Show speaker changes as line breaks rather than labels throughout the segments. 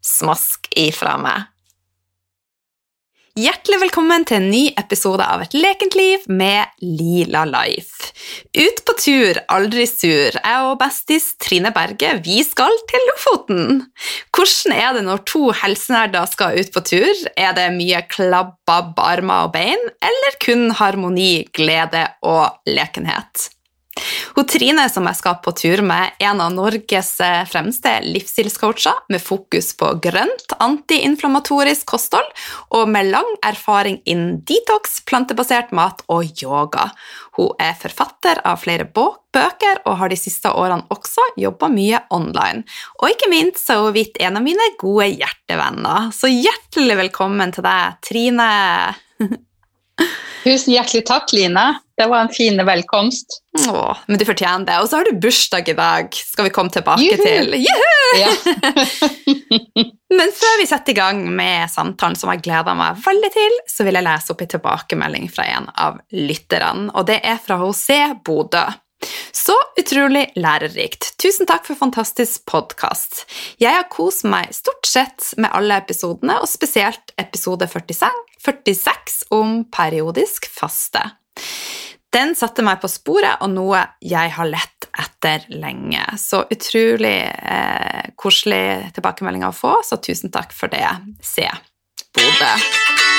Smask ifra meg. Hjertelig velkommen til en ny episode av Et lekent liv med Lila Life. Ut på tur, aldri sur. Jeg og bestis Trine Berge vi skal til Lofoten. Hvordan er det når to helsenerder skal ut på tur? Er det mye klabb-babb, armer og bein, eller kun harmoni, glede og lekenhet? Hun Trine som jeg skal på tur med, er en av Norges eh, fremste livsstilscoacher med fokus på grønt, antiinflamatorisk kosthold og med lang erfaring innen detox, plantebasert mat og yoga. Hun er forfatter av flere bøker og har de siste årene også jobba mye online. Og ikke minst er hun blitt en av mine gode hjertevenner. Så hjertelig velkommen til deg, Trine.
Tusen hjertelig takk, Line. Det var en fin velkomst.
Åh, men du fortjener det. Og så har du bursdag i dag, skal vi komme tilbake Juhu! til. Ja. men før vi setter i gang med samtalen, som jeg gleder meg veldig til, så vil jeg lese opp en tilbakemelding fra en av lytterne, og det er fra José Bodø. Så utrolig lærerikt. Tusen takk for fantastisk podkast. Jeg har kost meg stort sett med alle episodene, og spesielt episode 46, 46 om periodisk faste. Den satte meg på sporet og noe jeg har lett etter lenge. Så utrolig eh, koselig tilbakemelding å få, så tusen takk for det. Se, Bodø.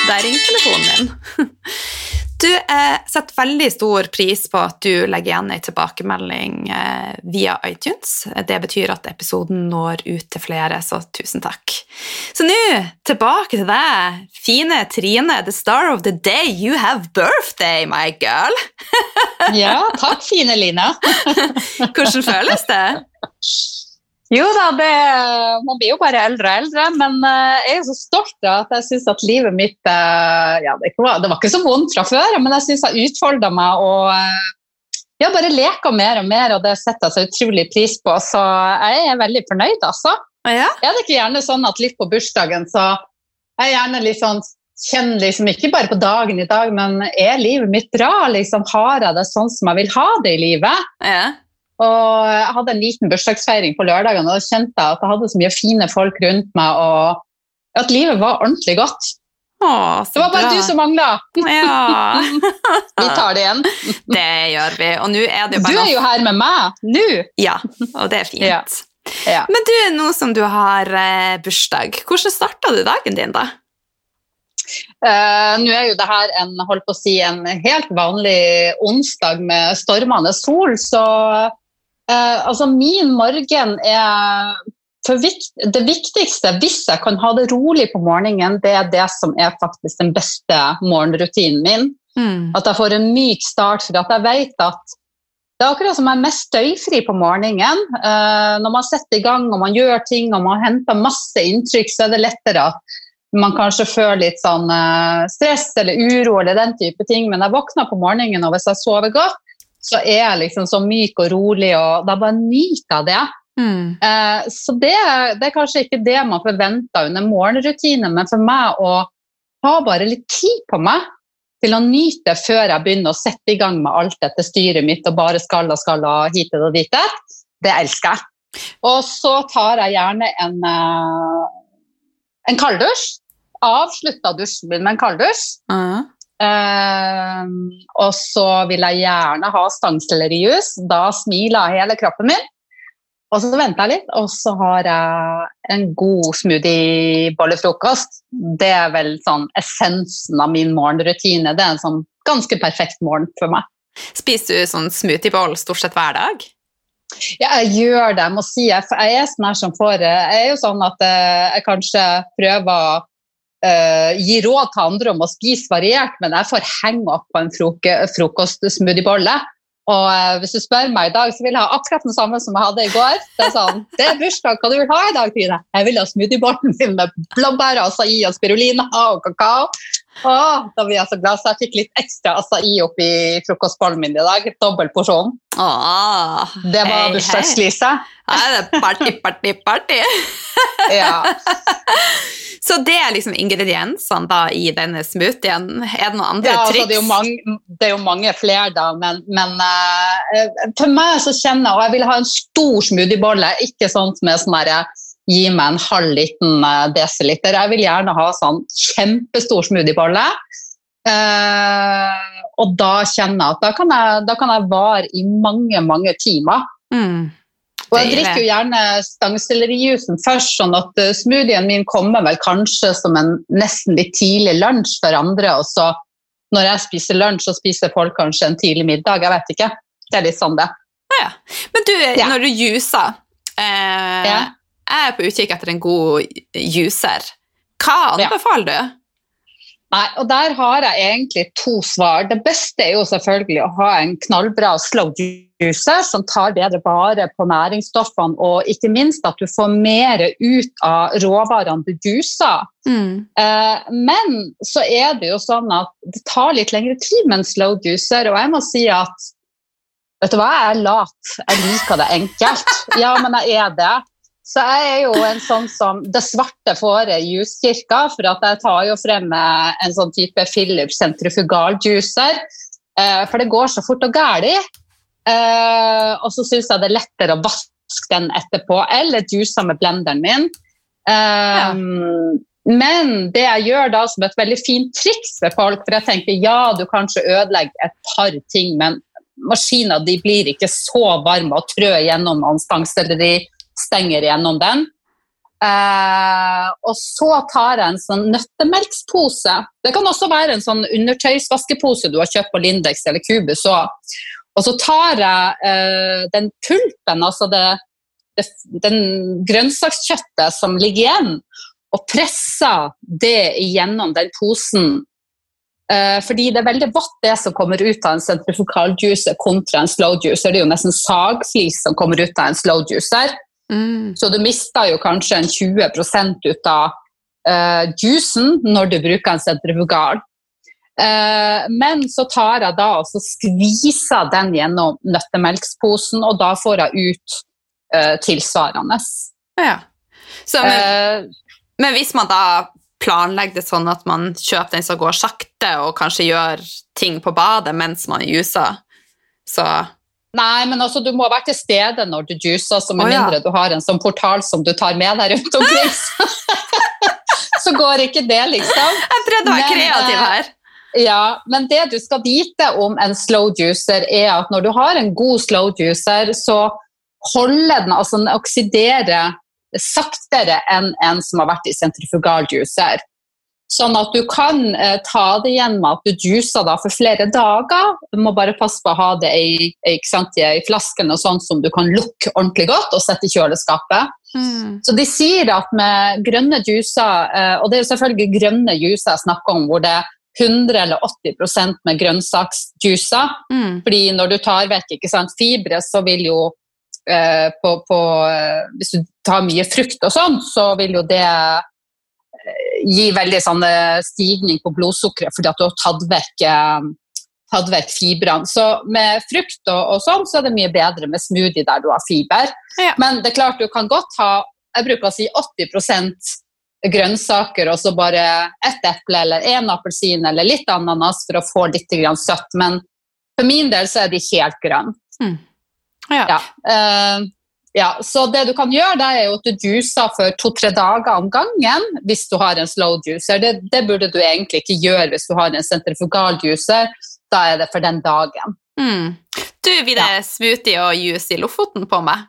Der ringer telefonen min. Du eh, setter veldig stor pris på at du legger igjen en tilbakemelding eh, via iTunes. Det betyr at episoden når ut til flere, så tusen takk. Så nå tilbake til deg, fine Trine, the star of the day. You have birthday, my girl!
ja, takk, fine Lina.
Hvordan føles det?
Jo da, det, man blir jo bare eldre og eldre, men uh, jeg er så stolt av at jeg syns at livet mitt uh, ja, det, var, det, var, ikke så vondt fra før, men jeg syns jeg utfolda meg og uh, ja, bare leker mer og mer, og det setter jeg så utrolig pris på. Så jeg er veldig fornøyd, altså.
Ja?
Er det ikke gjerne sånn at litt på bursdagen så jeg er gjerne litt sånn Kjenner liksom ikke bare på dagen i dag, men er livet mitt bra? Liksom, har jeg det sånn som jeg vil ha det i livet?
Ja.
Og jeg hadde en liten bursdagsfeiring på lørdagen, og da kjente jeg at jeg hadde så mye fine folk rundt meg, og at livet var ordentlig godt.
Åh,
det var bare bra. du som mangla!
Ja.
vi tar det igjen.
det gjør vi. Og nå er det jo
bare Du er jo her med meg nå!
Ja, og det er fint.
Ja. Ja.
Men du, nå som du har eh, bursdag, hvordan starta du dagen din, da?
Uh, nå er jo det her en, holdt på å si, en helt vanlig onsdag med stormende sol, så uh, altså min morgen er vikt, Det viktigste, hvis jeg kan ha det rolig på morgenen, det er det som er faktisk den beste morgenrutinen min. Mm. At jeg får en myk start, for at jeg vet at det er akkurat som jeg er mest støyfri på morgenen. Eh, når man setter i gang og man gjør ting og man henter masse inntrykk, så er det lettere at man kanskje føler litt sånn eh, stress eller uro eller den type ting. Men jeg våkner på morgenen, og hvis jeg sover godt, så er jeg liksom så myk og rolig, og da bare nyter jeg det. Mm. Uh, så det, det, er kanskje ikke det man forventer under morgenrutine, men for meg å ha bare litt tid på meg til å nyte før jeg begynner å sette i gang med alt dette styret mitt og bare skal og skal og hit og dit, det elsker jeg. Og så tar jeg gjerne en, uh, en kalddusj. Avslutta dusjen min med en kalddusj. Uh. Uh, og så vil jeg gjerne ha stangsellerijus. Da smiler hele kroppen min. Og så venter jeg litt, og så har jeg en god smoothie-bollefrokost. Det er vel sånn essensen av min morgenrutine. Det er en sånn ganske perfekt morgen for meg.
Spiser du sånn smoothieboll stort sett hver dag?
Ja, jeg gjør det. Jeg må si jeg, jeg er sånn her som får Jeg er jo sånn at eh, jeg kanskje prøver uh, gi råd til andre om å spise variert, men jeg får henge opp på en frokostsmoothiebolle. Og uh, hvis du spør meg i dag, så vil jeg ha akkurat den samme som jeg hadde i går. Det er sånn, det er bursdag, hva du vil ha i dag, Trine? Jeg vil ha smoothiebollen min med blåbær, acai og spirulina og kakao. Åh, da blir jeg så glad, så jeg fikk litt ekstra acai oppi frokostbollen min i dag. Dobbel porsjon.
Åh,
det var bursdagslyset.
Ja, det er party, party, party.
ja.
Så det er liksom ingrediensene da i denne smoothien. Er det noen andre
ja, altså,
triks?
Det er, mange, det er jo mange flere, da, men, men uh, for meg så kjenner jeg Og jeg vil ha en stor smoothiebolle, ikke sånn med sånn herre Gi meg en halv liten desiliter. Jeg vil gjerne ha sånn kjempestor smoothiebolle. Uh, og da kjenner jeg at da kan jeg, da kan jeg vare i mange, mange timer.
Mm.
Og jeg drikker jo gjerne stangselerijuicen først, sånn at uh, smoothien min kommer vel kanskje som en nesten litt tidlig lunsj for andre, og så når jeg spiser lunsj, så spiser folk kanskje en tidlig middag. Jeg vet ikke. Det er litt sånn det.
Ja. Men du, ja. når du juicer eh. Jeg er på utkikk etter en god juicer. Hva anbefaler du?
Nei, og Der har jeg egentlig to svar. Det beste er jo selvfølgelig å ha en knallbra slow juice som tar bedre vare på næringsstoffene, og ikke minst at du får mer ut av råvarene du juicer. Mm. Eh, men så er det jo sånn at det tar litt lengre tid med en slow juicer, og jeg må si at Vet du hva, jeg er lat. Jeg liker det enkelt. Ja, men jeg er det. Så jeg er jo en sånn som det svarte fåret i juskirka, for at jeg tar jo frem en sånn type Philips sentrifugaljuicer. Eh, for det går så fort og galt. Eh, og så syns jeg det er lettere å vaske den etterpå, eller juice med blenderen min. Eh, ja. Men det jeg gjør da som et veldig fint triks for folk, for jeg tenker ja, du kanskje ødelegger et par ting, men maskiner de blir ikke så varme og trø gjennom noen stangselleri stenger gjennom den. Eh, og så tar jeg en sånn nøttemelkspose. Det kan også være en sånn undertøysvaskepose du har kjøpt på Lindex eller Cubus òg. Og så tar jeg eh, den pulpen, altså det, det, den grønnsakskjøttet som ligger igjen, og presser det igjennom den posen. Eh, fordi det er veldig vått, det som kommer ut av en sentrifugaljuicer kontra en slowjuicer. Det er jo nesten sagflis som kommer ut av en slow juicer. Mm. Så du mister jo kanskje en 20 ut av uh, juicen når du bruker en sentrifugal. Uh, men så tar jeg da og skviser den gjennom nøttemelksposen, og da får jeg ut uh, tilsvarende.
Ja. Så, men, men, hvis man da planlegger det sånn at man kjøper den som går sakte, og kanskje gjør ting på badet mens man juser, så
Nei, men altså, du må være til stede når du juicer, så med oh, ja. mindre du har en sånn portal som du tar med deg rundt omkring. så går ikke det, liksom.
Jeg prøvde å være kreativ eh, her.
Ja, men det du skal vite om en slow juicer, er at når du har en god slow juicer, så holder den, altså den oksiderer saktere enn en som har vært i sentrifugal juicer. Sånn at du kan eh, ta det igjen med at du juicer da for flere dager. Du må bare passe på å ha det i, i flasken og sånn som du kan lukke ordentlig godt og sette i kjøleskapet. Mm. Så de sier at med grønne juicer, eh, og det er selvfølgelig grønne juicer jeg snakker om, hvor det er 100 eller 80% med grønnsaksjuicer. Mm. Fordi når du tar vekk sant, fibre, så vil jo eh, på, på, eh, Hvis du tar mye frukt og sånn, så vil jo det gi veldig sånn stigning på blodsukkeret fordi at du har tatt vekk, eh, tatt vekk fibrene. Så med frukt og, og, sånn så er det mye bedre med smoothie der du har fiber. Ja. Men det er klart du kan godt ha jeg bruker å si 80 grønnsaker og så bare ett eple eller én appelsin eller litt ananas for å få litt søtt. Men for min del så er de helt grønne. Mm. Ja. ja. Uh, ja, så det du kan gjøre, er at du juicer for to-tre dager om gangen hvis du har en slow juicer. Det, det, burde du egentlig ikke gjøre hvis du har en sentrifugal juicer. Da er det for den dagen.
Mm. Du, vil det ja. smoothie og juice i Lofoten på meg?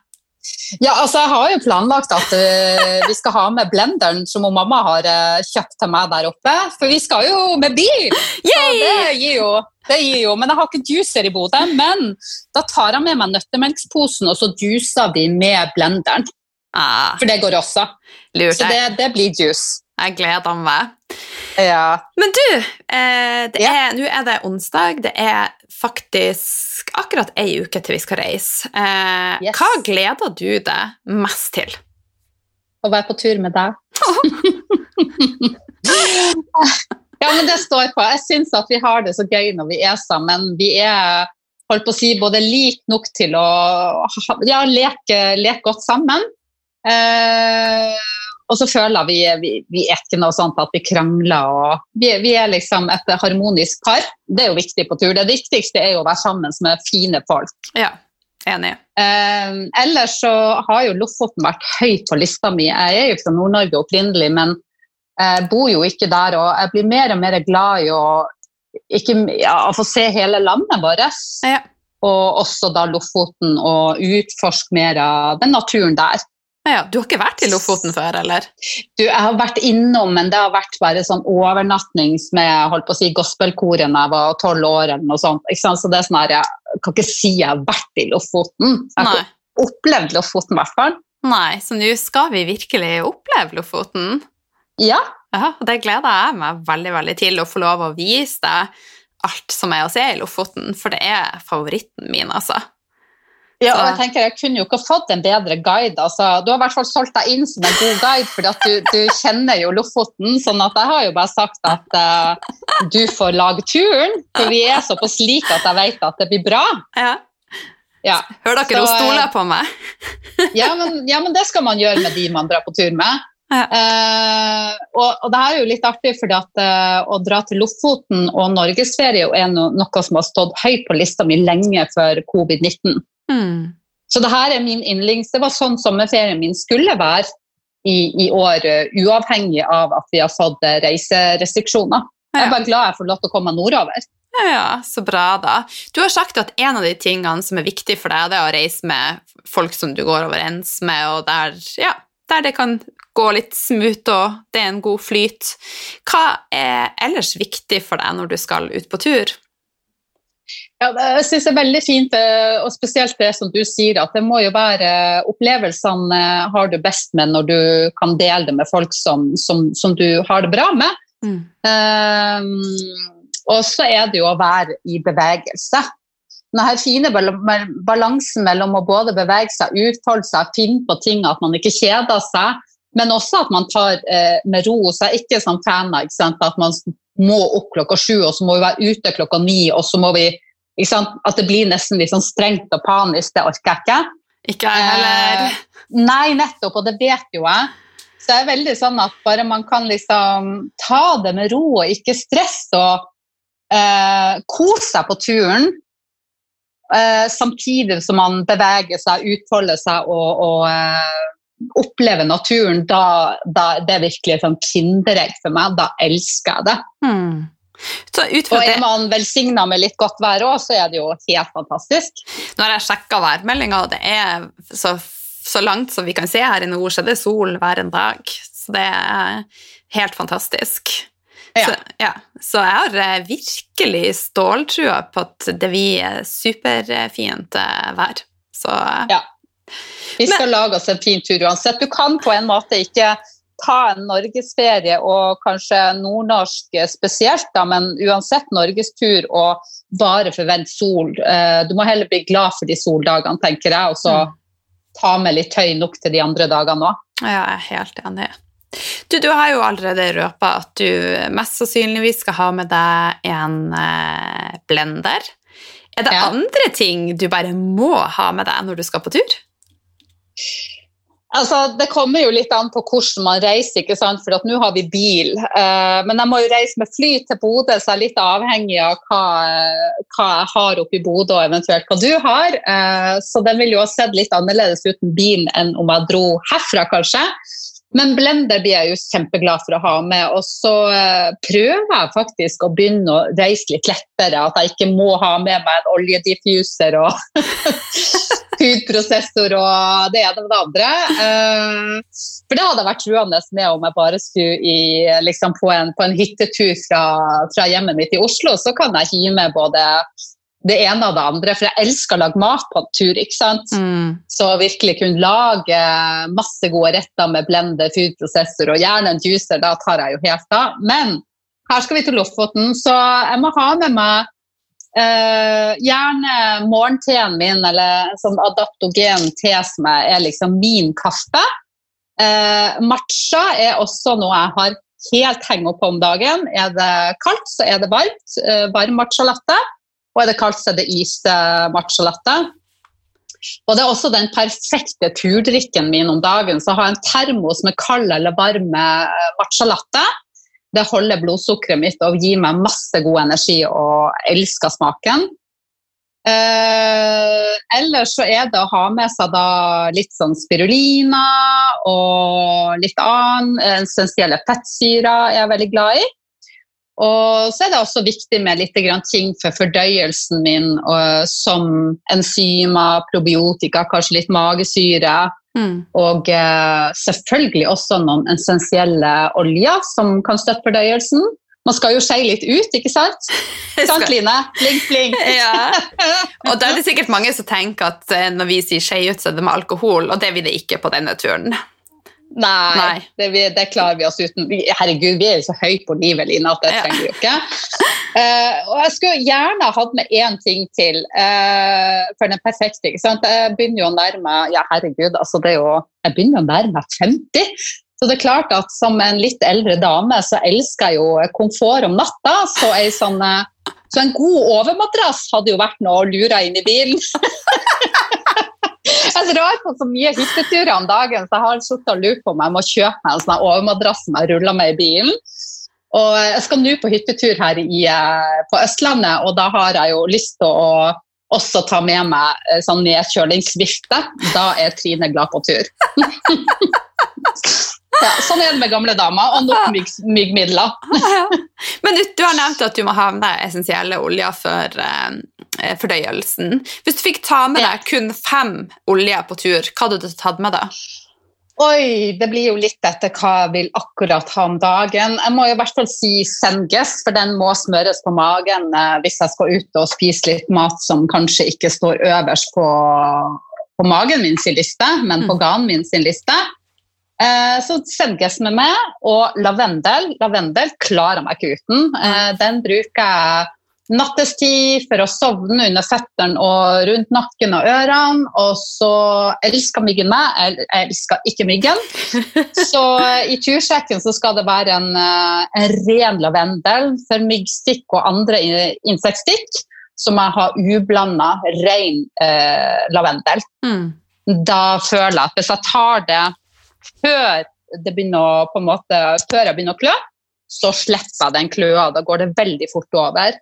Ja, altså Jeg har jo planlagt at uh, vi skal ha med blenderen som mamma har uh, kjøpt til meg der oppe. For vi skal jo med bil! Det gir, jo, det gir jo. Men jeg har ikke juicer i Bodø. Men da tar jeg med meg nøttemelksposen, og så juicer vi med blenderen. Ah, for det går også. Lurt, så det, det blir juice.
Jeg gleder meg.
Ja.
Men du, eh, ja. nå er det onsdag. Det er faktisk akkurat ei uke til vi skal reise. Eh, yes. Hva gleder du deg mest til?
Å være på tur med deg. ja, men det står på. Jeg syns at vi har det så gøy når vi er sammen. Vi er holdt på å si, både lik nok til å ja, leke, leke godt sammen. Eh, og så føler vi vi, vi er ikke noe sånt at vi krangler. og vi, vi, er liksom et harmonisk par. Det er jo viktig på tur. Det viktigste er jo å være sammen med fine folk.
Ja, enig.
Eh, ellers så har jo Lofoten vært høyt på lista mi. Jeg er jo fra Nord-Norge opprinnelig, men jeg bor jo ikke der. Og jeg blir mer og mer glad i å, ikke, ja, å få se hele landet vårt. Ja. Og også da Lofoten, og utforske mer av den naturen der.
Ja, Du har ikke vært i Lofoten før, eller?
Du, Jeg har vært innom, men det har vært bare sånn overnattings med holdt på å si, gospelkoret da jeg var tolv år. eller noe sånt. Så det er sånn her, Jeg kan ikke si jeg har vært i Lofoten. Jeg har ikke opplevd Lofoten, i hvert fall.
Nei, så nå skal vi virkelig oppleve Lofoten.
Ja.
ja. Det gleder jeg meg veldig veldig til, å få lov å vise deg alt som er å se i Lofoten, for det er favoritten min, altså.
Ja, og jeg tenker jeg kunne jo ikke fått en bedre guide. Altså, du har i hvert fall solgt deg inn som en god guide, for du, du, kjenner jo Lofoten. sånn at jeg har jo bare sagt at uh, du får lage turen, for vi er såpass like at jeg vet at det blir bra.
Ja. Ja. Hører dere hun stoler på meg?
ja, men, ja, men, det skal man gjøre med de man drar på tur med. Ja. Uh, og, og, det er jo litt artig, for uh, eh, å dra til Lofoten og norgesferie er no, noe som har stått høyt på lista mi lenge før covid-19. Mm. Så det her er min yndlings. Det var sånn sommerferien min skulle være i, i år, uh, uavhengig av at vi har fått uh, reiserestriksjoner. Jeg er bare glad jeg får lov til å komme nordover.
Ja, ja, Så bra, da. Du har sagt at en av de tingene som er viktig for deg, det er å reise med folk som du går overens med, og der, ja, der det kan gå litt smooth og det er en god flyt. Hva er ellers viktig for deg når du skal ut på tur?
Ja, jeg synes det er veldig fint, eh, og spesielt det som du sier, at det må jo være opplevelsene eh, har du best med når du kan dele det med folk som, som, som du har det bra med. Mm. Um, og så er det jo å være i bevegelse. Denne fine balansen mellom å både bevege seg, utfolde seg, finne på ting, at man ikke kjeder seg, men også at man tar eh, med ro. Så jeg er ikke sånn fan av at man må opp klokka sju, og så må vi være ute klokka ni, og så må vi at det blir nesten litt sånn strengt og panisk, det orker jeg ikke.
Ikke jeg heller. Eh,
nei, nettopp, og det vet jo jeg. Så det er veldig sånn at bare man kan liksom ta det med ro og ikke stresse og eh, kose seg på turen, eh, samtidig som man beveger seg, utfolder seg og, og eh, opplever naturen, da, da det er virkelig et sånn kinderegg for meg. Da elsker jeg det. Mm. og er man velsigna med litt godt vær òg, så er det jo helt fantastisk.
Nå har jeg sjekka værmeldinga, og det er så, så, langt som vi kan se her i nord, så det er sol hver en dag. Så det er helt fantastisk. Ja. Så, ja. så, jeg har eh, virkelig ståltrua på at det blir superfint eh, vær. Så
ja. Vi skal Men, lage oss en fin tur uansett. Du kan på en måte ikke ta en norgesferie og kanskje nordnorsk spesielt, da, men uansett norgestur og bare forvente sol. Eh, du må heller bli glad for de soldagene, tenker jeg, og så mm. ta med litt høy nok til de andre dagene òg.
Ja, jeg er helt enig. Du, du har jo allerede røpa at du mest sannsynligvis skal ha med deg en eh, blender. Er det ja. andre ting du bare må ha med deg når du skal på tur?
Altså, Det kommer jo litt an på hvordan man reiser, ikke sant? for nå har vi bil. Uh, men jeg må jo reise med fly til Bodø, så jeg er litt avhengig av hva, hva jeg har oppe i Bodø, og eventuelt hva du har. Uh, så den vil jo ha sett litt annerledes uten bilen enn om jeg dro herfra, kanskje. Men blender blir jeg jo kjempeglad for å ha med. Og så uh, prøver jeg faktisk å begynne å reise litt lettere. At jeg ikke må ha med meg en oljediffuser og hudprosessor og det ene med det andre. Uh, for det hadde vært truende med om jeg bare skulle i, liksom på, en, på, en, hyttetur fra, fra, hjemmet mitt i Oslo, så kan jeg hive med både det ene og det andre, for jeg elsker å lage mat på tur. ikke sant? Mm. Så virkelig kunne lage masse gode retter med blender, foodprosessor og gjerne en juicer, da tar jeg jo helt av. Men her skal vi til Lofoten, så jeg må ha med meg eh, gjerne morgenteen min, eller sånn adaptogen te som er liksom min kaffe. Uh, matcha er også noe jeg har helt henge opp om dagen. Er det kaldt, så er det varmt. Uh, varm matcha latte. Og er det kaldt, så er det iste matcha latte. Og det er også den perfekte turdrikken min om dagen. Så har jeg en termos med kald eller varme eh, matcha latte. Det holder blodsukkeret mitt og gir meg masse god energi og elsker smaken. Eh, ellers så er det å ha med seg litt sånn spirulina og litt annen essensielle fettsyrer jeg er veldig glad i. Og så er det også viktig med litt ting for fordøyelsen min, som enzymer, probiotika, kanskje litt magesyre. Mm. Og uh, selvfølgelig også noen essensielle oljer som kan støtte fordøyelsen. Man skal jo skeie litt ut, ikke sant? Sant, Line? Flink, flink.
ja. Og da er det sikkert mange som tenker at eh, når vi sier skeie ut, så er det med alkohol, og det vil det ikke på denne turen.
Nei, Nei. Det, det, klarer vi oss uten. Herregud, vi er jo så høyt på livet, Line, at det trenger vi jo ikke. Uh, og jeg skulle gjerne hatt med én ting til uh, for den perfekte. ikke sant? Jeg begynner jo å nærme ja herregud, altså det er jo, jeg begynner å nærme meg 50. Så det er klart at som en litt eldre dame så elsker jeg jo komfort om natta. Så, sånn, uh, så en god overmadrass hadde jo vært noe å lure inn i bilen. Jeg drar på så mye hytteturer om dagen, så jeg har sittet og lurt på om jeg må kjøpe meg en sånn overmadrass som jeg ruller med i bilen. Og jeg skal nå på hyttetur her i, eh, på Østlandet, og da har jeg jo lyst til å også ta med meg eh, sånn nedkjølingsvifte. Da er Trine glad på tur. ja, sånn er det med gamle damer, og nok myggmidler.
Men du, du, har nevnt at du må ha med essensielle oljer for eh, Eh, fordøyelsen. Hvis du fikk ta med deg kun fem oljer på tur, hva hadde du tatt med deg?
Oi, det blir jo litt etter hva jeg vil akkurat ha om dagen. Jeg må i hvert fall si Senges, for den må smøres på magen eh, hvis jeg skal ut og spise litt mat som kanskje ikke står øverst på, på magen min sin liste, men på mm. ganen min sin liste. Eh, så Senges med meg, og lavendel. Lavendel klarer meg ikke uten. Eh, den bruker jeg nattestid for å sovne under føttene og rundt nakken og ørene. Og så elsker myggen meg, jeg elsker ikke myggen. Så i tursjekken så skal det være en, eh, en ren lavendel for myggstikk og andre insektstikk. som jeg har ublanda, ren eh, lavendel. Mm. Da føler jeg at hvis jeg tar det før det begynner på en måte, før jeg begynner å klø, så slipper jeg den kløa. Da går det veldig fort over.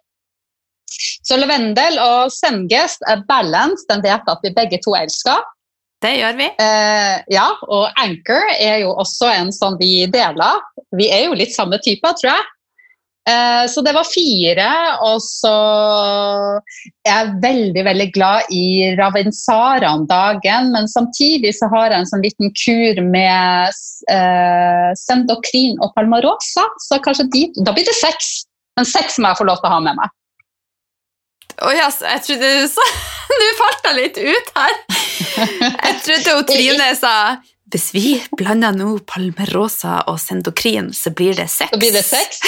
Så lavendel og sengest er balance, den vet at vi begge to elsker.
Det gjør vi.
Eh, ja, og Anchor er jo også en som vi deler. Vi er jo litt samme typer, tror jeg. Eh, så det var fire, og så er jeg veldig veldig glad i Ravensara om dagen. Men samtidig så har jeg en sånn liten kur med eh, Sendokrin og Palmarosa. Så kanskje de, da blir det seks. Men seks må jeg få lov til å ha med meg.
Å oh, ja, jeg trodde du sa Nå falt litt ut her. Jeg trodde hun Trine sa hvis vi blander nå Palmerosa og Sendokrin, så blir det sex.
Så blir det sex?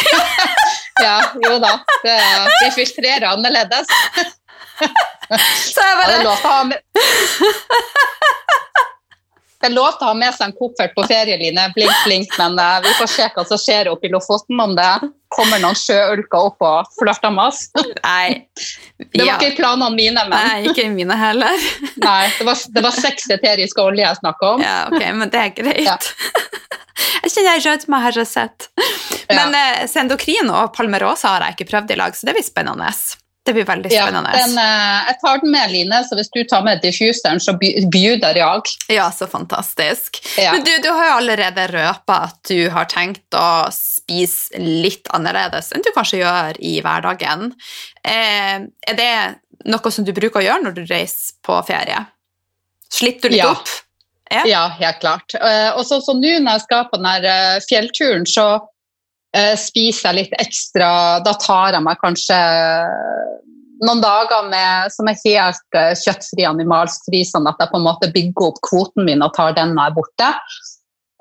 ja, jo da. Det, vi filtrerer annerledes. Så jeg bare ja, Det er lov til å ha med det er lov til å ha med seg en koffert på ferieline, blink, blink, men uh, vi får se hva som skjer oppe i Lofoten, om det kommer noen sjøulker opp og flørter med oss.
Nei.
Det var ja. ikke planene mine, men
Nei, ikke mine heller.
Nei, det var, det var seks eteriske olje jeg snakka om.
Ja, ok, men det er greit. Ja. Jeg kjenner jeg rødmer her og sett. Men ja. eh, Sendokrin og Palmerosa har jeg ikke prøvd i lag, så det blir spennende. Det blir veldig spennende.
Ja, den, eh, jeg tar den med, Line, så hvis du tar med diffuseren, så bjuder jeg.
Ja, så fantastisk. Ja. Men du, du har jo allerede røpa at du har tenkt å spise litt annerledes enn du kanskje gjør i hverdagen. Eh, er det noe som du bruker å gjøre når du reiser på ferie? Slipper du litt
Ja.
opp? Ja.
Ja, helt klart. Eh, og så nå når jeg skal på den eh, fjellturen, så spiser jeg litt ekstra. Da tar jeg meg kanskje noen dager med, som er helt eh, kjøttfri, animalsfri, sånn at jeg på en måte bygger opp kvoten min og tar den når jeg er borte.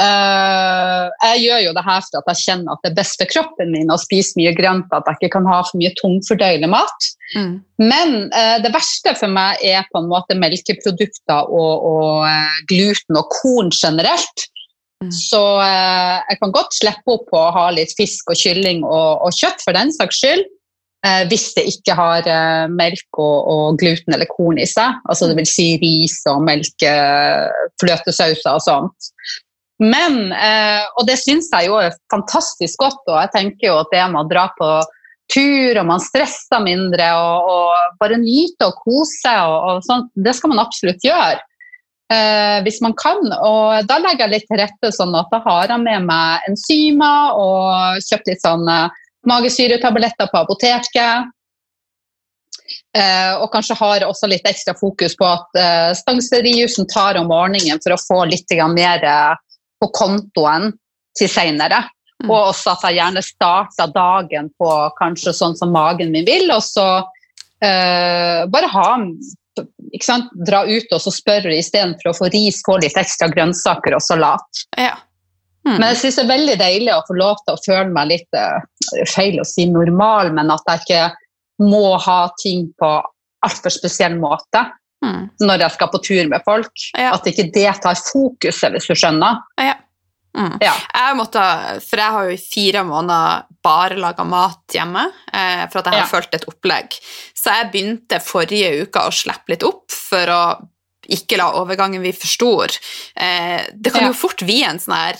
Eh, jeg gjør jo det her for at jeg kjenner at det er best for kroppen min å spise mye grønt, at jeg ikke kan ha for mye tungfordøyelig mat.
Mm.
Men eh, det verste for meg er på en måte melkeprodukter og, og eh, gluten og korn generelt.
Mm.
Så eh, jeg kan godt slippe opp på å ha litt fisk og kylling og, og kjøtt for den saks skyld. Eh, hvis det ikke har eh, melk og, og gluten eller korn i seg. Altså det vil si ris og melk, eh, fløtesauser og sånt. Men, eh, og det syns jeg jo er fantastisk godt, og jeg tenker jo at det med å dra på tur, og man stresser mindre, og, og bare nyte og kose, og, og sånt, det skal man absolutt gjøre. Eh, hvis man kan, og da legger jeg litt til rette sånn at da har jeg med meg enzymer og kjøpt litt sånn eh, magesyretabletter på apoteket. Eh, og kanskje har også litt ekstra fokus på at eh, stangselerijusen tar om morgenen for å få litt mer på kontoen til senere.
Mm.
Og også at jeg gjerne starter dagen på kanskje sånn som magen min vil, og så eh, bare ha? Dra ut og så spørre istedenfor å få ris, få litt ekstra grønnsaker og salat.
Ja. Mm.
Men jeg synes det er veldig deilig å få lov til å føle meg litt eh, feil å si normal, men at jeg ikke må ha ting på altfor spesiell måte
Mm.
når jeg skal på tur med folk.
Ja.
At ikke det tar fokuset, hvis du skjønner.
Ja. Mm.
Ja.
Jeg måtte, for jeg har jo i fire måneder bare laga mat hjemme, eh, for at jeg har
Ja.
fulgt et opplegg. Så jeg begynte forrige uke å slippe litt opp for å ikke la overgangen bli for stor. Eh, det kan
Ja.
jo fort bli en sånn her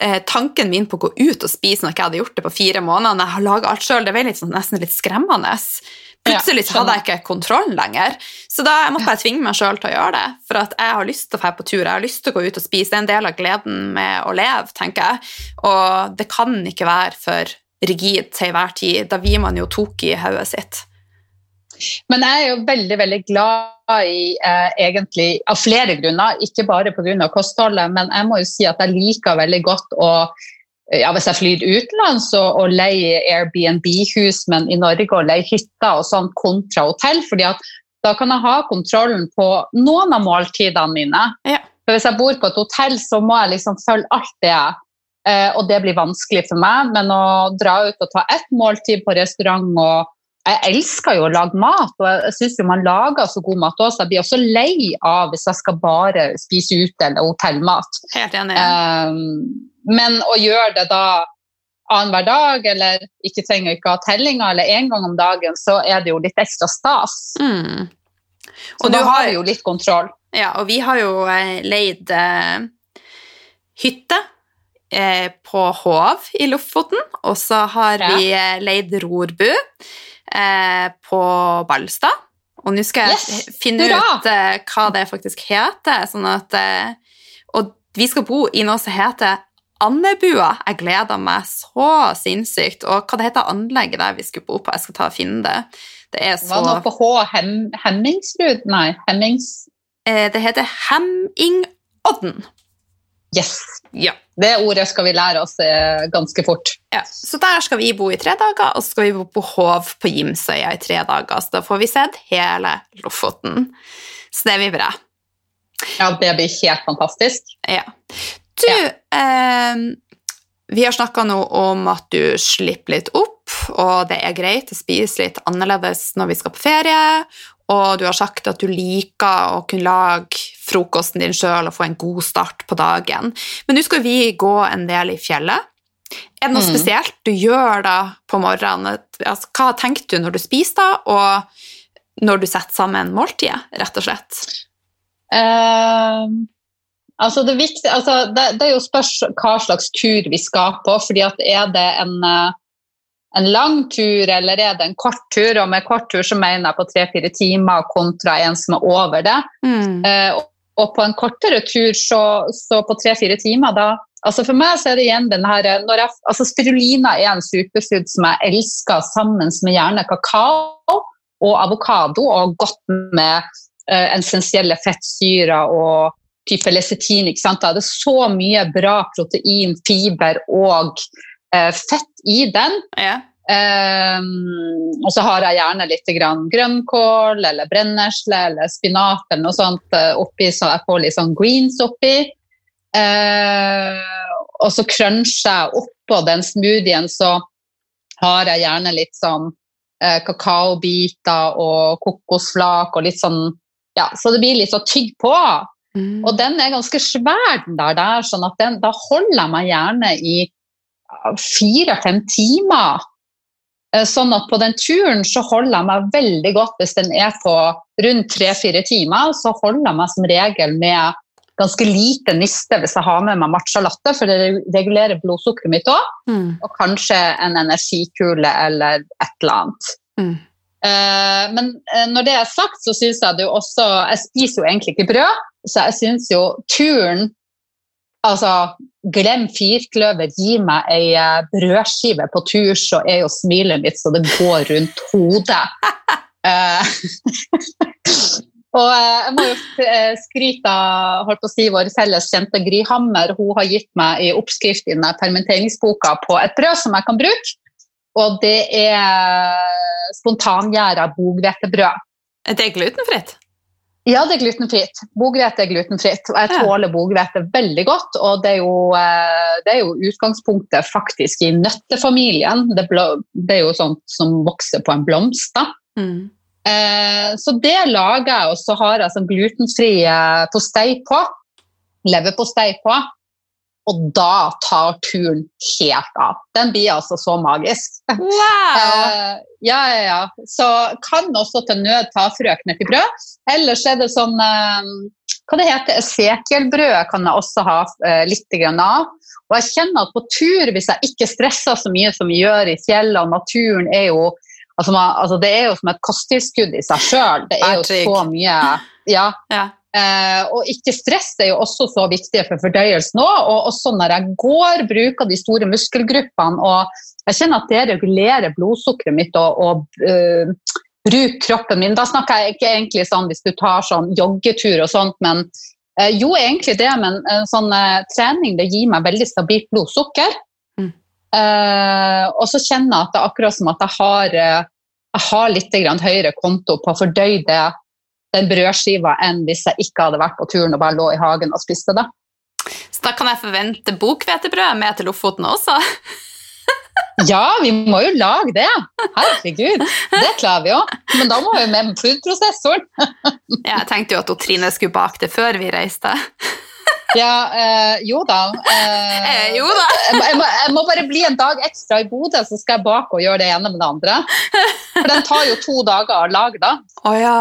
eh, Tanken min på å gå ut og spise når jeg ikke hadde gjort det på fire måneder, når jeg har laga alt sjøl, det ble litt sånn, nesten litt skremmende. Plutselig så hadde jeg ikke kontrollen lenger. Så da måtte jeg tvinge meg sjøl til å gjøre det. For at jeg har lyst til å dra på tur, jeg har lyst til å gå ut og spise. Det er en del av gleden med å leve, tenker jeg. Og det kan ikke være for rigid til enhver tid. Da vil man jo tok i hodet sitt.
Men jeg er jo veldig veldig glad i eh, egentlig av flere grunner, ikke bare pga. kostholdet, men jeg må jo si at jeg liker veldig godt å ja, Hvis jeg flyr utenlands og, og leier Airbnb-hus, men i Norge og leier hytter og sånn kontra hotell, fordi at da kan jeg ha kontrollen på noen av måltidene mine.
Ja.
For Hvis jeg bor på et hotell, så må jeg liksom følge alt det. Eh, og det blir vanskelig for meg, men å dra ut og ta ett måltid på restaurant og Jeg elsker jo å lage mat, og jeg syns jo man lager så god mat også. Jeg blir også lei av hvis jeg skal bare spise ute eller hotellmat.
Helt enig.
Um, men å gjøre det da annenhver dag, eller ikke trenger ikke ha tellinger, eller én gang om dagen, så er det jo litt ekstra stas.
Mm.
Så
Og
da
du
har
har
jo litt kontroll.
Ja, og vi har jo eh, leid eh, hytte eh, på Hov i Lofoten, og så har
Ja.
vi eh, leid rorbu eh, på Ballstad. Og nå skal jeg
Yes,
finne
hurra!
ut eh, hva det faktisk heter. Sånn at, og vi skal bo i noe som heter Andebua. Jeg gleder meg så sinnssykt. Og hva det heter anlegget der vi skulle bo på? Jeg skal ta og finne det. Det er så
Var det noe på H? Hem, Hemmingsrud? Nei, Hemmings...
Det heter Hemmingodden.
Yes!
Ja.
Det ordet skal vi lære oss eh, ganske fort.
Ja, så der skal vi bo i tre dager, og så skal vi bo på Hov på Gimsøya i tre dager. Så da får vi sett hele Lofoten. Så det blir bra.
Ja, det blir helt fantastisk.
Ja. Du, eh, vi har snakka nå om at du slipper litt opp, og det er greit å spise litt annerledes når vi skal på ferie. Og du har sagt at du liker å kunne lage frokosten din sjøl og få en god start på dagen. Men nå skal vi gå en del i fjellet. Er det noe
Mm.
spesielt du gjør da på morgenen? Altså, hva tenker du når du spiser da, og når du setter sammen måltidet, rett og slett?
Eh, altså det, viktige, altså det, det er jo spørs hva slags tur vi skal på. fordi at Er det en, en lang tur eller er det en kort tur? Og med kort tur så mener jeg på tre-fire timer kontra en som er over det.
Mm.
Eh, og- på en kortere tur, så, så på tre-fire timer, da altså For meg så er det igjen den her når jeg, altså Spirulina er en superfood som jeg elsker sammen med gjerne kakao og avokado, og godt med uh, essensielle fettsyrer og type lecetin. ikke sant? Da er det så mye bra protein, fiber og uh, fett i den.
Ja.
Um, og så har jeg gjerne litt grann grønnkål eller brennesle eller spinat eller noe sånt oppi, så jeg får litt sånn greens oppi. Uh, og så cruncher jeg oppå den smoothien, så har jeg gjerne litt sånn uh, kakaobiter og kokosflak og litt sånn Ja, så det blir litt så tygg på. Mm. Og den er ganske svær, den der, der sånn at den, da holder jeg meg gjerne i fire-fem timer. Eh, sånn at på den turen så holder jeg meg veldig godt hvis den er på rundt tre-fire timer. Så holder jeg meg som regel med ganske lite niste hvis jeg har med meg matcha latte, for det regulerer blodsukkeret mitt òg. Mm. Og kanskje en energikule eller et eller annet. Mm. Eh, men uh, når det er sagt, så syns jeg det jo også Jeg spiser jo egentlig ikke brød, så jeg syns jo turen Altså, glem firkløver, gi meg ei uh, brødskive på tur, så er jo smilet mitt så det går rundt hodet. Og eh, jeg må jo eh, skryte av holdt på å si, vår felles kjente Gry Hammer. Hun har gitt meg i oppskrift i denne permitteringsboka på et brød som jeg kan bruke. Og det er spontangjæra boghvetebrød.
Er det glutenfritt?
Ja, det er glutenfritt. Boghvete er glutenfritt. Og jeg tåler boghvete veldig godt. Og det er, jo, eh, det er, jo, utgangspunktet faktisk i nøttefamilien. Det, er jo sånt som vokser på en blomst. da. Mm. Eh, så det lager jeg, og så har jeg sånn glutenfri postei på. Leverpostei på. Og da tar turen helt av. Den blir altså så magisk.
Wow. eh,
ja, ja, ja. Så kan også til nød ta frøkner til brød. Ellers er det sånn eh, Hva det heter Esekielbrød kan jeg også ha eh, litt av. Og jeg kjenner at på tur, hvis jeg ikke stresser så mye som vi gjør i fjellet, og naturen er jo Altså, man, altså, det er jo som et kosttilskudd i seg sjøl. Det er jo så mye Ja.
ja.
Eh, og ikke stress er jo også så viktig for fordøyelsen òg. Og også når jeg går, bruker de store muskelgruppene og jeg kjenner at det regulerer blodsukkeret mitt og, og uh, bruker kroppen min. Da snakker jeg ikke egentlig sånn hvis du tar sånn joggetur og sånt, men uh, jo, egentlig det, men uh, sånn trening det gir meg veldig stabilt blodsukker. Uh, og så kjenner jeg at det er akkurat som at jeg har, jeg har litt høyere konto på å fordøye den brødskiva enn hvis jeg ikke hadde vært på turen og bare lå i hagen og spiste det.
Så da kan jeg forvente bokhvetebrød med til Lofoten også?
ja, vi må jo lage det. Herregud. Det klarer vi jo. Men da må vi med foodprosessoren.
jeg tenkte jo at Trine skulle bake det før vi reiste.
Ja, øh, jo da.
Øh, eh, jo da.
jeg, jeg, må, jeg, må, bare bli en dag ekstra i Bodø, så skal jeg bake og gjøre det ene med det andre. For den tar jo to dager å lage, da.
Oh, ja,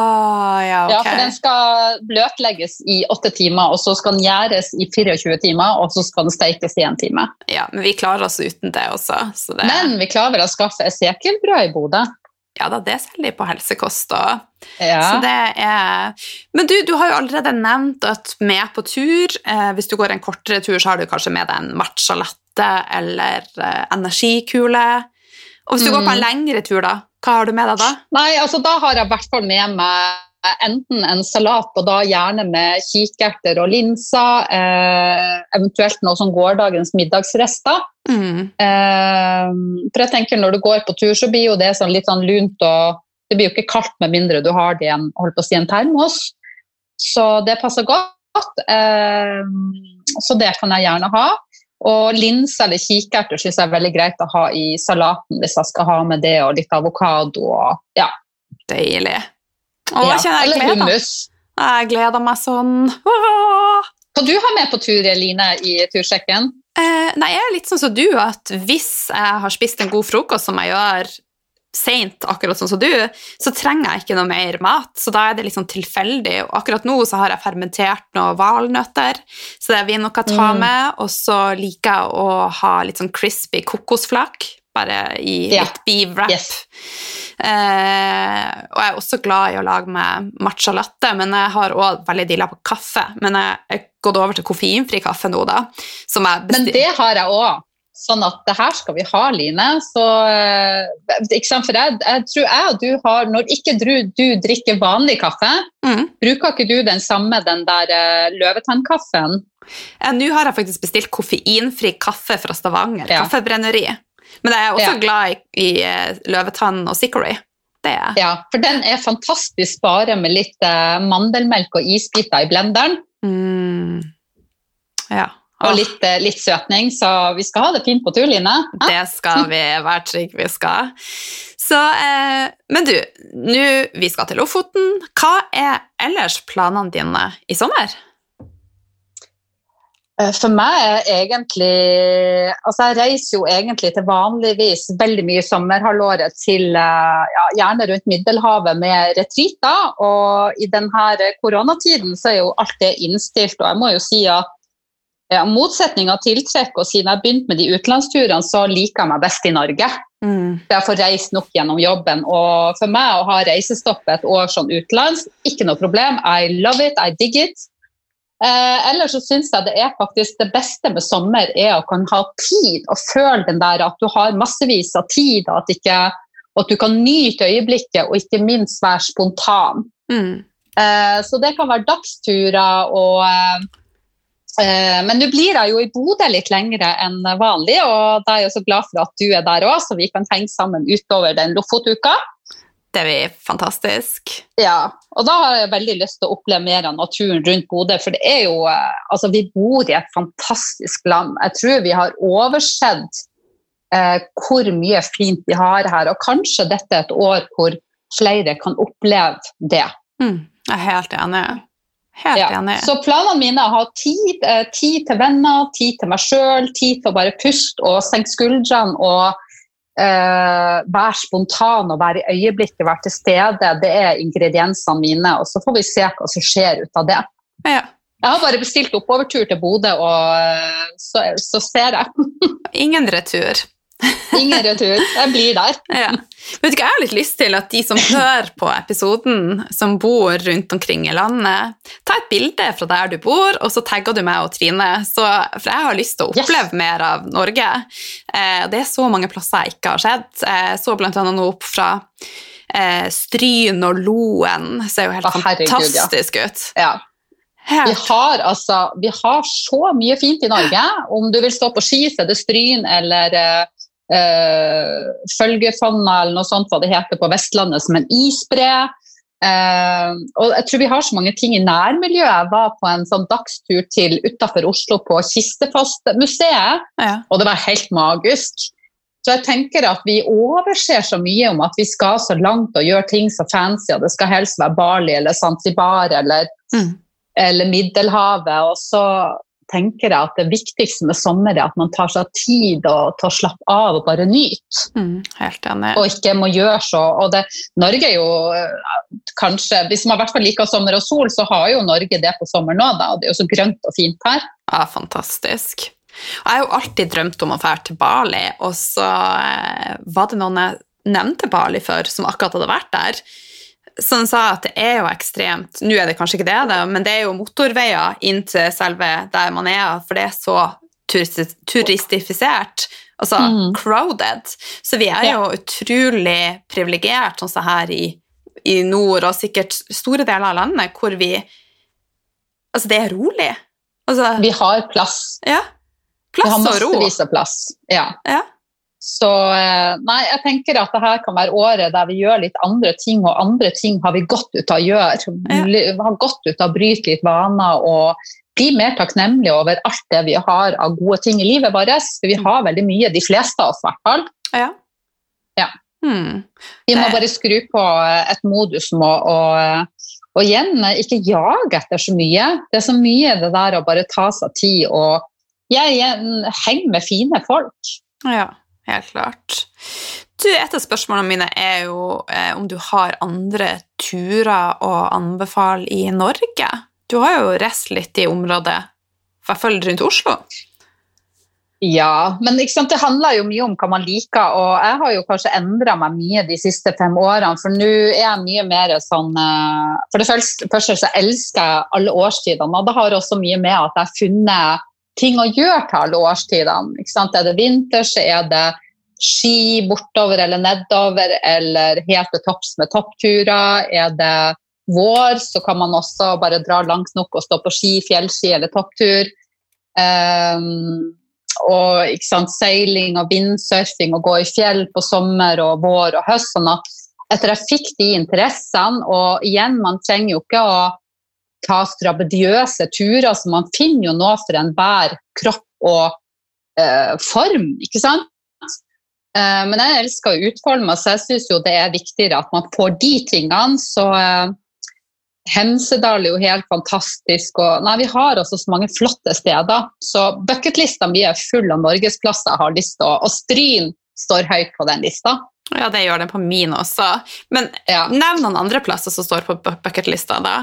ja, okay.
ja, For den skal bløtlegges i åtte timer, og så skal den gjæres i 24 timer, og så skal den steikes i en time.
Ja, Men vi klarer oss uten det også. Det...
Men vi klarer å skaffe esekielbrød i Bodø.
Ja da, det selger de på helsekost òg. Ja. Så det er Men du, du har jo allerede nevnt at med på tur eh, Hvis du går en kortere tur, så har du kanskje med deg en matcha latte eller eh, energikule. Og hvis du mm. går på en mm. lengre tur, da, hva har du med deg da?
Nei, altså Da har jeg i hvert fall med meg enten en salat, og da gjerne med kikerter og linser. Eh, eventuelt noe som gårsdagens middagsrester. Mm. Eh, for jeg tenker Når du går på tur, så blir jo det sånn litt sånn lunt og Det blir jo ikke kaldt med mindre du har det i en, holdt på å si, en termos. Så det passer godt. Eh, så det kan jeg gjerne ha. Og linser eller kikerter syns jeg er veldig greit å ha i salaten hvis jeg skal ha med det, og litt avokado og ja.
Deilig. Å,
ja.
jeg
Eller hummus.
Jeg gleder meg sånn.
Hva du har med på tur, Eline, i tursjekken?
Eh, nei, jeg er litt sånn som du, at hvis jeg har spist en god frokost, som jeg gjør seint, akkurat sånn som du, så trenger jeg ikke noe mer mat. Så da er det liksom tilfeldig. Og akkurat nå så har jeg fermentert noen valnøtter, så det vil jeg nok ta mm. med. Og så liker jeg å ha litt sånn crispy kokosflak bare i ja. litt beef wrap. Yes. Eh, og jeg er også glad i å lage med matcha latte, men jeg har òg veldig dilla på kaffe. Men jeg har gått over til koffeinfri kaffe nå, da.
men det har jeg òg. Sånn at det her skal vi ha, Line. Så, eh, ikke sant? For jeg, jeg tror jeg og du har Når ikke du, du drikker vanlig kaffe,
Mm.
bruker ikke du den samme den der uh, løvetannkaffen?
Ja, Nå har jeg faktisk bestilt koffeinfri kaffe fra Stavanger,
Ja.
kaffebrenneri. Men jeg er også
Ja.
glad i, i eh, løvetann og er.
Ja, for den er fantastisk bare med litt eh, mandelmelk og isbiter i blenderen.
Mm. Ja.
Og litt, eh, litt søtning, så vi skal ha det fint på tur, Line. Ja?
Det skal vi være trygge vi skal. Så, eh, men du, nå vi skal til Lofoten. Hva er ellers planene dine i sommer?
Eh, For meg er egentlig Altså, jeg reiser jo egentlig til vanligvis veldig mye sommerhalvåret til eh, ja, gjerne rundt Middelhavet med retreater. Og i denne koronatiden så er jo alt det innstilt, og jeg må jo si at ja, motsetning av tiltrekk, og siden jeg begynte med de utenlandsturene, så liker jeg meg best i Norge.
Mm.
Jeg får reist nok gjennom jobben. Og for meg å ha reisestopp et år sånn utenlands, ikke noe problem. I love it, I dig it. Eh, ellers så syns jeg det er faktisk det beste med sommer er å kunne ha tid og føle den der at du har massevis av tid, og at, ikke, og at du kan nyte øyeblikket og ikke minst være spontan.
Mm.
Eh, så det kan være dagsturer og eh, eh, Men nå blir jeg jo i Bodø litt lengre enn vanlig, og da er jeg så glad for at du er der òg, så vi kan henge sammen utover den Lofotuka.
Det blir fantastisk.
Ja, og da har jeg veldig lyst til å oppleve mer av naturen rundt Bodø, for det er jo eh, Altså, vi bor i et fantastisk land. Jeg tror vi har oversett eh, hvor mye fint vi har her, og kanskje dette er et år hvor flere kan oppleve det.
Mm. Jeg er helt enig. Helt
Ja.
enig.
Så planene mine er å ha tid, eh, tid til venner, tid til meg sjøl, tid til å bare puste og senke skuldrene og eh, være spontan og være i øyeblikket, være til stede. Det er ingrediensene mine, og så får vi se hva som skjer ut av det.
Ja.
Jeg har bare bestilt oppovertur til Bodø, og eh, så, så ser jeg.
Ingen retur.
Ingen retur. Jeg blir der.
Ja. Vet du hva, Jeg har litt lyst til at de som hører på episoden, som bor rundt omkring i landet, ta et bilde fra der du bor, og så tagger du meg og Trine. Så, for jeg har lyst til å
Yes.
oppleve mer av Norge. Eh, det er så mange plasser jeg ikke har sett. Jeg så blant annet noe opp fra eh, Stryn og Loen. Ser jo helt
Å, fantastisk ja.
ut.
Ja. Vi har, altså, vi har så mye fint i Norge. Om du vil stå på ski, så er det Stryn eller eh, Følgefonna eller noe sånt hva det heter på Vestlandet, som en isbre. Eh, og jeg tror vi har så mange ting i nærmiljøet. Jeg var på en sånn dagstur til utafor Oslo på Kistefos-museet,
Ja.
og det var helt magisk. Så jeg tenker at vi overser så mye om at vi skal så langt og gjøre ting så fancy, og det skal helst være Bali eller Zanzibar eller
Mm.
eller Middelhavet. Og så tenker jeg at det viktigste med sommer er at man tar seg tid og, å slappe av og bare nyte.
Mm. Helt enig.
Og ikke må gjøre så. Og det, Norge er jo eh, kanskje Hvis man i hvert fall liker sommer og sol, så har jo Norge det på sommeren nå. Da. og Det er jo så grønt og fint her.
Ja, fantastisk. Jeg har jo alltid drømt om å dra til Bali, og så eh, var det noen jeg nevnte Bali før, som akkurat hadde vært der, som sa at det er jo ekstremt Nå er det kanskje ikke det, men det er jo motorveier inn til selve der man er, for det er så turistifisert, altså
Mm.
crowded. Så vi er jo utrolig privilegert, sånn som her i, i nord, og sikkert store deler av landet, hvor vi Altså, det er rolig. Altså,
Vi har plass.
ja. Plass og ro.
Vi har massevis av plass. Ja.
Ja.
Så eh, nei, jeg tenker at det her kan være året der vi gjør litt andre ting, og andre ting har vi godt ut av å gjøre. Vi har godt ut av å bryte litt vaner og bli mer takknemlige over alt det vi har av gode ting i livet vårt. For vi har veldig mye, de fleste av oss i hvert fall.
Ja.
Ja.
Hmm.
Vi må bare skru på eh, et modus med å og igjen ikke jage etter så mye. Det er så mye det der å bare ta seg tid og jeg igjen henge med fine folk.
ja, helt klart. Du, et av spørsmålene mine er jo eh, om du har andre turer å anbefale i Norge. Du har jo reist litt i området, i hvert fall rundt Oslo.
Ja, men det handler jo mye om hva man liker, og jeg har jo kanskje endra meg mye de siste fem årene, for nå er jeg mye mer sånn eh, For det første så elsker jeg alle årstidene, og det har også mye med at jeg har funnet ting å gjøre til alle årstidene. Er det vinter, så er det ski bortover eller nedover, eller helt til topps med toppturer. Er det vår, så kan man også bare dra langt nok og stå på ski, fjellski eller topptur. Um, og sant, seiling og vindsurfing og gå i fjell på sommer og vår og høst. sånn at etter jeg fikk de interessene, og igjen, man trenger jo ikke å ta strabediøse turer, så man finner jo noe for enhver kropp og eh, form, ikke sant? Eh, men jeg elsker å utfolde meg, så jeg syns jo det er viktigere at man får de tingene. Så eh, Hemsedal er jo helt fantastisk. Og, nei, vi har også så mange flotte steder. Så bucketlista mi er full av norgesplasser jeg har lyst til å Og Stryn står høyt på den lista.
Ja, det gjør den på min også. Men ja. nevn noen andre plasser som står på bucketlista, da.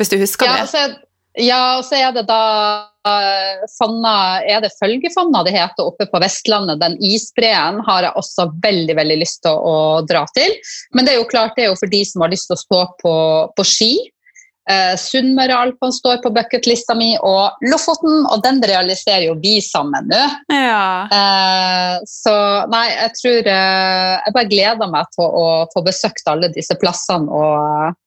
Hvis du husker
ja,
det.
Så, ja, og så er det da uh, Fonna, Er det Følgefonna det heter oppe på Vestlandet? Den isbreen har jeg også veldig veldig lyst til å, dra til. Men det er jo klart det er jo for de som har lyst til å stå på, på ski. Eh, Sunnmøre Alpene står på bucketlista mi, og Lofoten, og den realiserer jo vi sammen nå.
Ja.
Eh, så nei, jeg tror eh, Jeg bare gleder meg til å få besøkt alle disse plassene og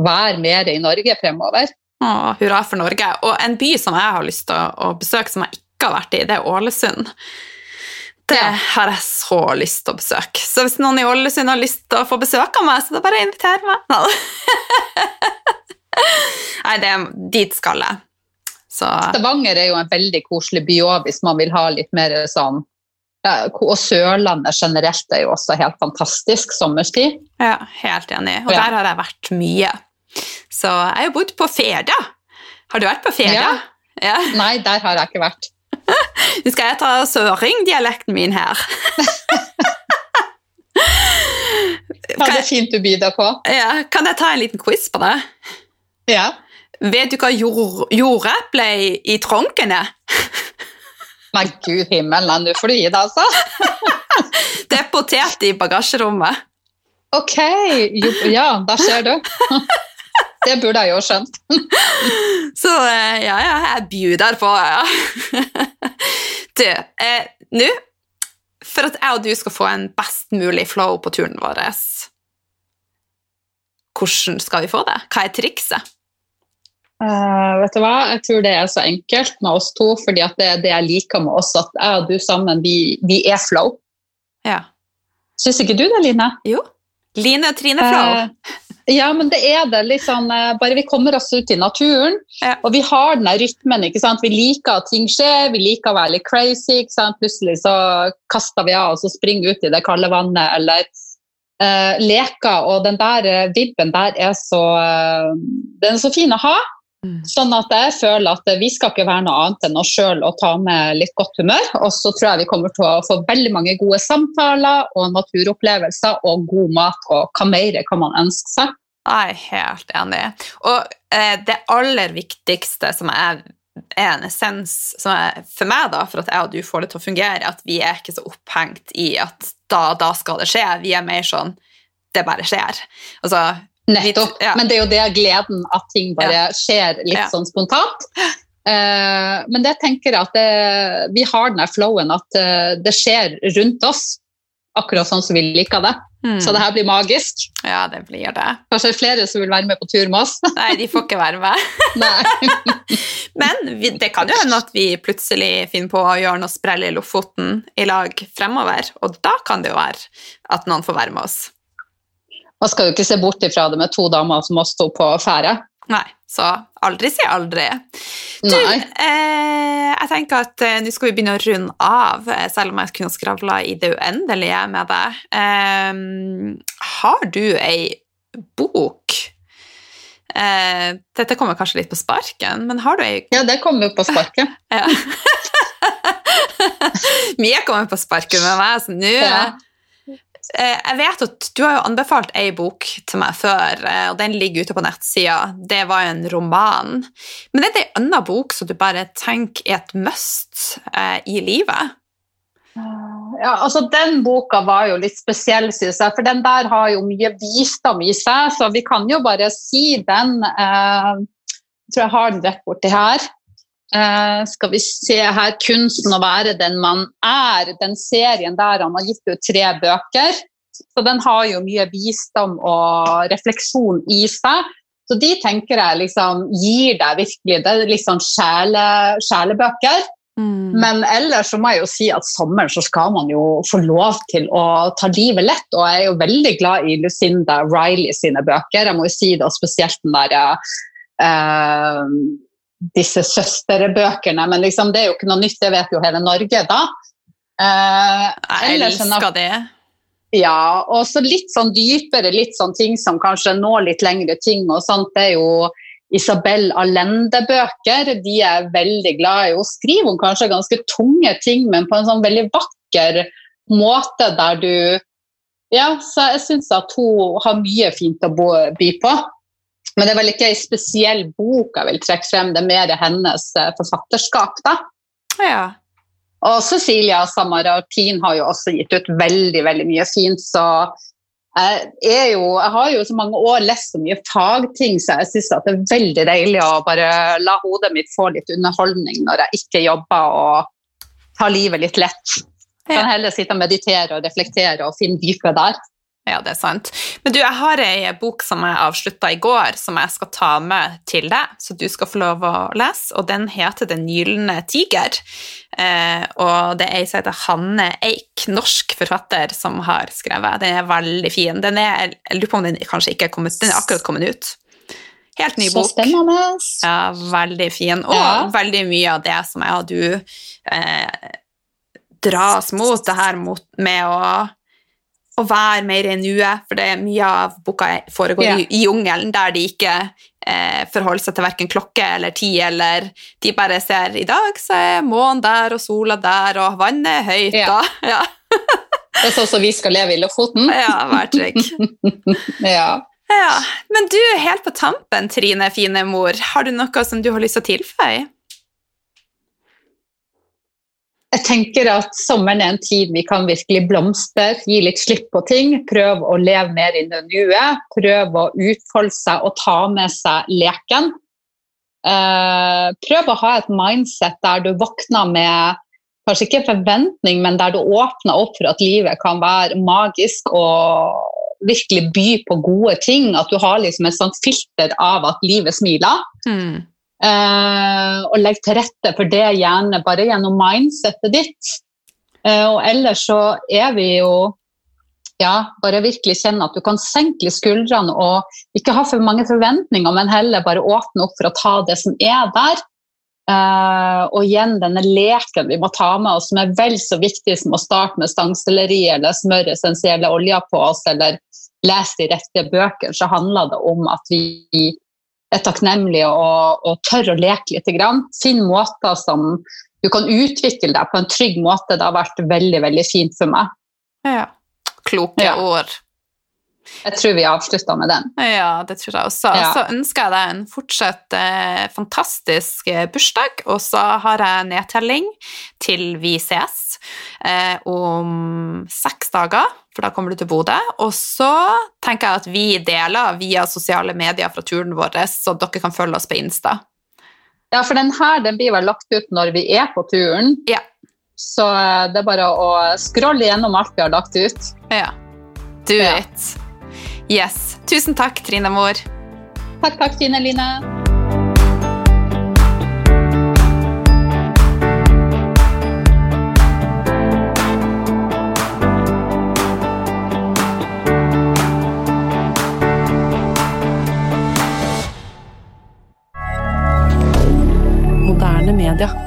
være mer i Norge fremover.
Å, hurra for Norge. Og en by som jeg har lyst til å besøke, som jeg ikke har vært i, det er Ålesund. Det ja. har jeg så lyst til å besøke. Så hvis noen i Ålesund har lyst til å få besøk av meg, så da bare inviter meg. Nei, det, dit skal jeg.
Så. Stavanger er jo en veldig koselig by òg, hvis man vil ha litt mer sånn ja, Og Sørlandet generelt er jo også helt fantastisk sommerstid.
Ja, helt enig. Og ja. der har jeg vært mye. Så jeg har jo bodd på Feda. Har du vært på Feda?
Ja. ja. Nei, der har jeg ikke vært.
Nå skal jeg ta søringdialekten min her.
Ta det fint du byr deg på.
Ja, kan jeg ta en liten quiz på det?
Ja.
Vet du hva jord, jordeple i tronken er?
Nei, gud himmelen, nå får du gi deg, altså.
det er potet i bagasjerommet.
Ok, jo, ja, der ser du. Det burde jeg jo skjønt.
Så eh, ja, ja, jeg bjuder på, ja. Du, eh, nå, for at jeg og du skal få en best mulig flow på turen vår, hvordan skal vi få det? Hva er trikset?
Uh, vet du hva? Jeg tror det er så enkelt med oss to, fordi det er det jeg liker med oss, at jeg og du sammen, vi, vi er flow.
Ja.
Syns ikke du det, Line?
Jo. Line Trine Flau. Eh,
ja, men det er det. Liksom, bare vi kommer oss ut i naturen,
ja.
og vi har den rytmen. ikke sant? Vi liker at ting skjer, vi liker å være litt crazy. ikke sant? Plutselig så kaster vi av og så springer ut i det kalde vannet, eller eh, leker. Og den der uh, vibben der er så, uh, den er så fin å ha. Mm. Sånn at jeg føler at vi skal ikke være noe annet enn oss sjøl og ta med litt godt humør. Og så tror jeg vi kommer til å få veldig mange gode samtaler og naturopplevelser og god mat. Og hva mer kan man ønske seg?
Jeg er helt enig. Og eh, det aller viktigste som er, er en essens er, for meg, da, for at jeg og du får det til å fungere, at vi er ikke så opphengt i at da, da skal det skje. Vi er mer sånn det bare skjer. Altså,
Nettopp. Ja. Men det er jo det gleden at ting bare skjer litt ja. sånn spontant. Uh, men det tenker jeg at det, vi har den flowen at uh, det skjer rundt oss akkurat sånn som vi liker det. Mm. Så det her blir magisk.
Ja, det blir det.
Kanskje er flere som vil være med på tur med oss.
Nei, de får ikke være med. Men vi, det kan jo hende at vi plutselig finner på å gjøre noe sprell i Lofoten i lag fremover, og da kan det jo være at noen får være med oss.
Man skal jo ikke se bort ifra det med to damer som også sto på ferde.
Nei, så aldri si aldri. Du, eh, jeg tenker at eh, nå skal vi begynne å runde av, eh, selv om jeg kunne skravla i det uendelige med deg. Eh, har du ei bok eh, Dette kommer kanskje litt på sparken, men har du ei
Ja, det kommer jo på sparken.
ja. Mye kommer på sparken med meg, så nå ja. Eh, jeg vet at Du har jo anbefalt ei bok til meg før, eh, og den ligger ute på nettsida. Det var jo en roman. Men er det ei anna bok som du bare tenker er et must eh, i livet?
Ja, altså Den boka var jo litt spesiell, synes jeg, for den der har jo mye visdom i seg. Så vi kan jo bare si den. Eh, jeg tror jeg har den rett borti her. Uh, skal vi se her 'Kunsten å være den man er'. Den serien der han har gitt ut tre bøker. Så den har jo mye visdom og refleksjon i seg. Så de tenker jeg liksom gir deg virkelig Det er litt sånn sjele, sjelebøker. Mm. Men ellers så må jeg jo si at sommeren så skal man jo få lov til å ta livet lett. Og jeg er jo veldig glad i Lucinda Riley sine bøker. Jeg må jo si det, og spesielt den der uh, disse søsterebøkene. Men liksom, det er jo ikke noe nytt, det vet jo hele Norge da.
Eh, jeg elsker det.
Ja, og så litt sånn dypere, litt sånn ting som kanskje når litt lengre ting og sånt. Det er jo Isabel Allende-bøker. De er veldig glad i. Hun skriver om kanskje ganske tunge ting, men på en sånn veldig vakker måte der du Ja, så jeg syns at hun har mye fint å by på. Men det er vel ikke ei spesiell bok jeg vil trekke frem, det er mer hennes eh, forfatterskap, da.
Ja.
Og Cecilia Samaratin har jo også gitt ut veldig veldig mye fint, så jeg, jo, jeg har jo så mange år lest så mye fagting, så jeg syns det er veldig deilig å bare la hodet mitt få litt underholdning når jeg ikke jobber og tar livet litt lett. Jeg kan heller sitte og meditere og reflektere og finne dypet der.
Ja, det er sant. Men du, jeg har ei bok som jeg avslutta i går, som jeg skal ta med til deg, så du skal få lov å lese, og den heter Den gylne tiger. Eh, og det er ei som heter Hanne Eik, norsk forfatter, som har skrevet. Den er veldig fin. Den er, jeg lurer på om den kanskje ikke er kommet Den er akkurat kommet ut. Helt ny bok.
Så spennende.
Ja, veldig fin. Og ja. veldig mye av det som jeg og du eh, dras mot, det her mot, med å å være mer i nuet, for det er mye av boka foregår yeah. i, i jungelen, der de ikke eh, forholder seg til verken klokke eller tid, eller de bare ser i dag så er månen der og sola der, og vannet er høyt. Yeah. Da. Ja.
det er sånn som vi skal leve i Lofoten.
ja, vær trygg.
ja.
ja. Men du, helt på tampen, Trine, fine mor, har du noe som du har lyst til å tilføye?
Jeg tenker at sommeren er en tid vi kan virkelig blomstre, gi litt slipp på ting. Prøve å leve mer i det nuet. Prøve å utfolde seg og ta med seg leken. Uh, prøv å ha et mindset der du våkner med kanskje ikke forventning, men der du åpner opp for at livet kan være magisk og virkelig by på gode ting. At du har liksom et sånt filter av at livet smiler. Mm. Uh, og legg til rette for det gjerne bare gjennom mindsettet ditt. Uh, og ellers så er vi jo ja, bare virkelig kjenne at du kan senke skuldrene og ikke ha for mange forventninger, men heller bare åpne opp for å ta det som er der. Uh, og igjen denne leken vi må ta med oss, som er vel så viktig som å starte med stangselleri eller smøre essensielle oljer på oss eller lese de rette bøker, så handler det om at vi er takknemlig og, og tør å leke litt. Finn måter som du kan utvikle deg på en trygg måte. Det har vært veldig, veldig fint for meg.
Ja. Kloke ja. ord.
Jeg tror vi avslutter med den.
Ja, det tror jeg også. Ja. Så ønsker jeg deg en fortsatt eh, fantastisk eh, bursdag, og så har jeg nedtelling til vi ses eh, om seks dager, for da kommer du til Bodø. Og så tenker jeg at vi deler via sosiale medier fra turen vår, så dere kan følge oss på Insta.
Ja, for den her den blir vel lagt ut når vi er på turen.
Ja.
Så eh, det er bare å scrolle gjennom alt vi har lagt ut.
Ja. Do ja. it. Yes. Tusen takk, Trine Mor.
Takk, takk, Trine Line.
Moderne media.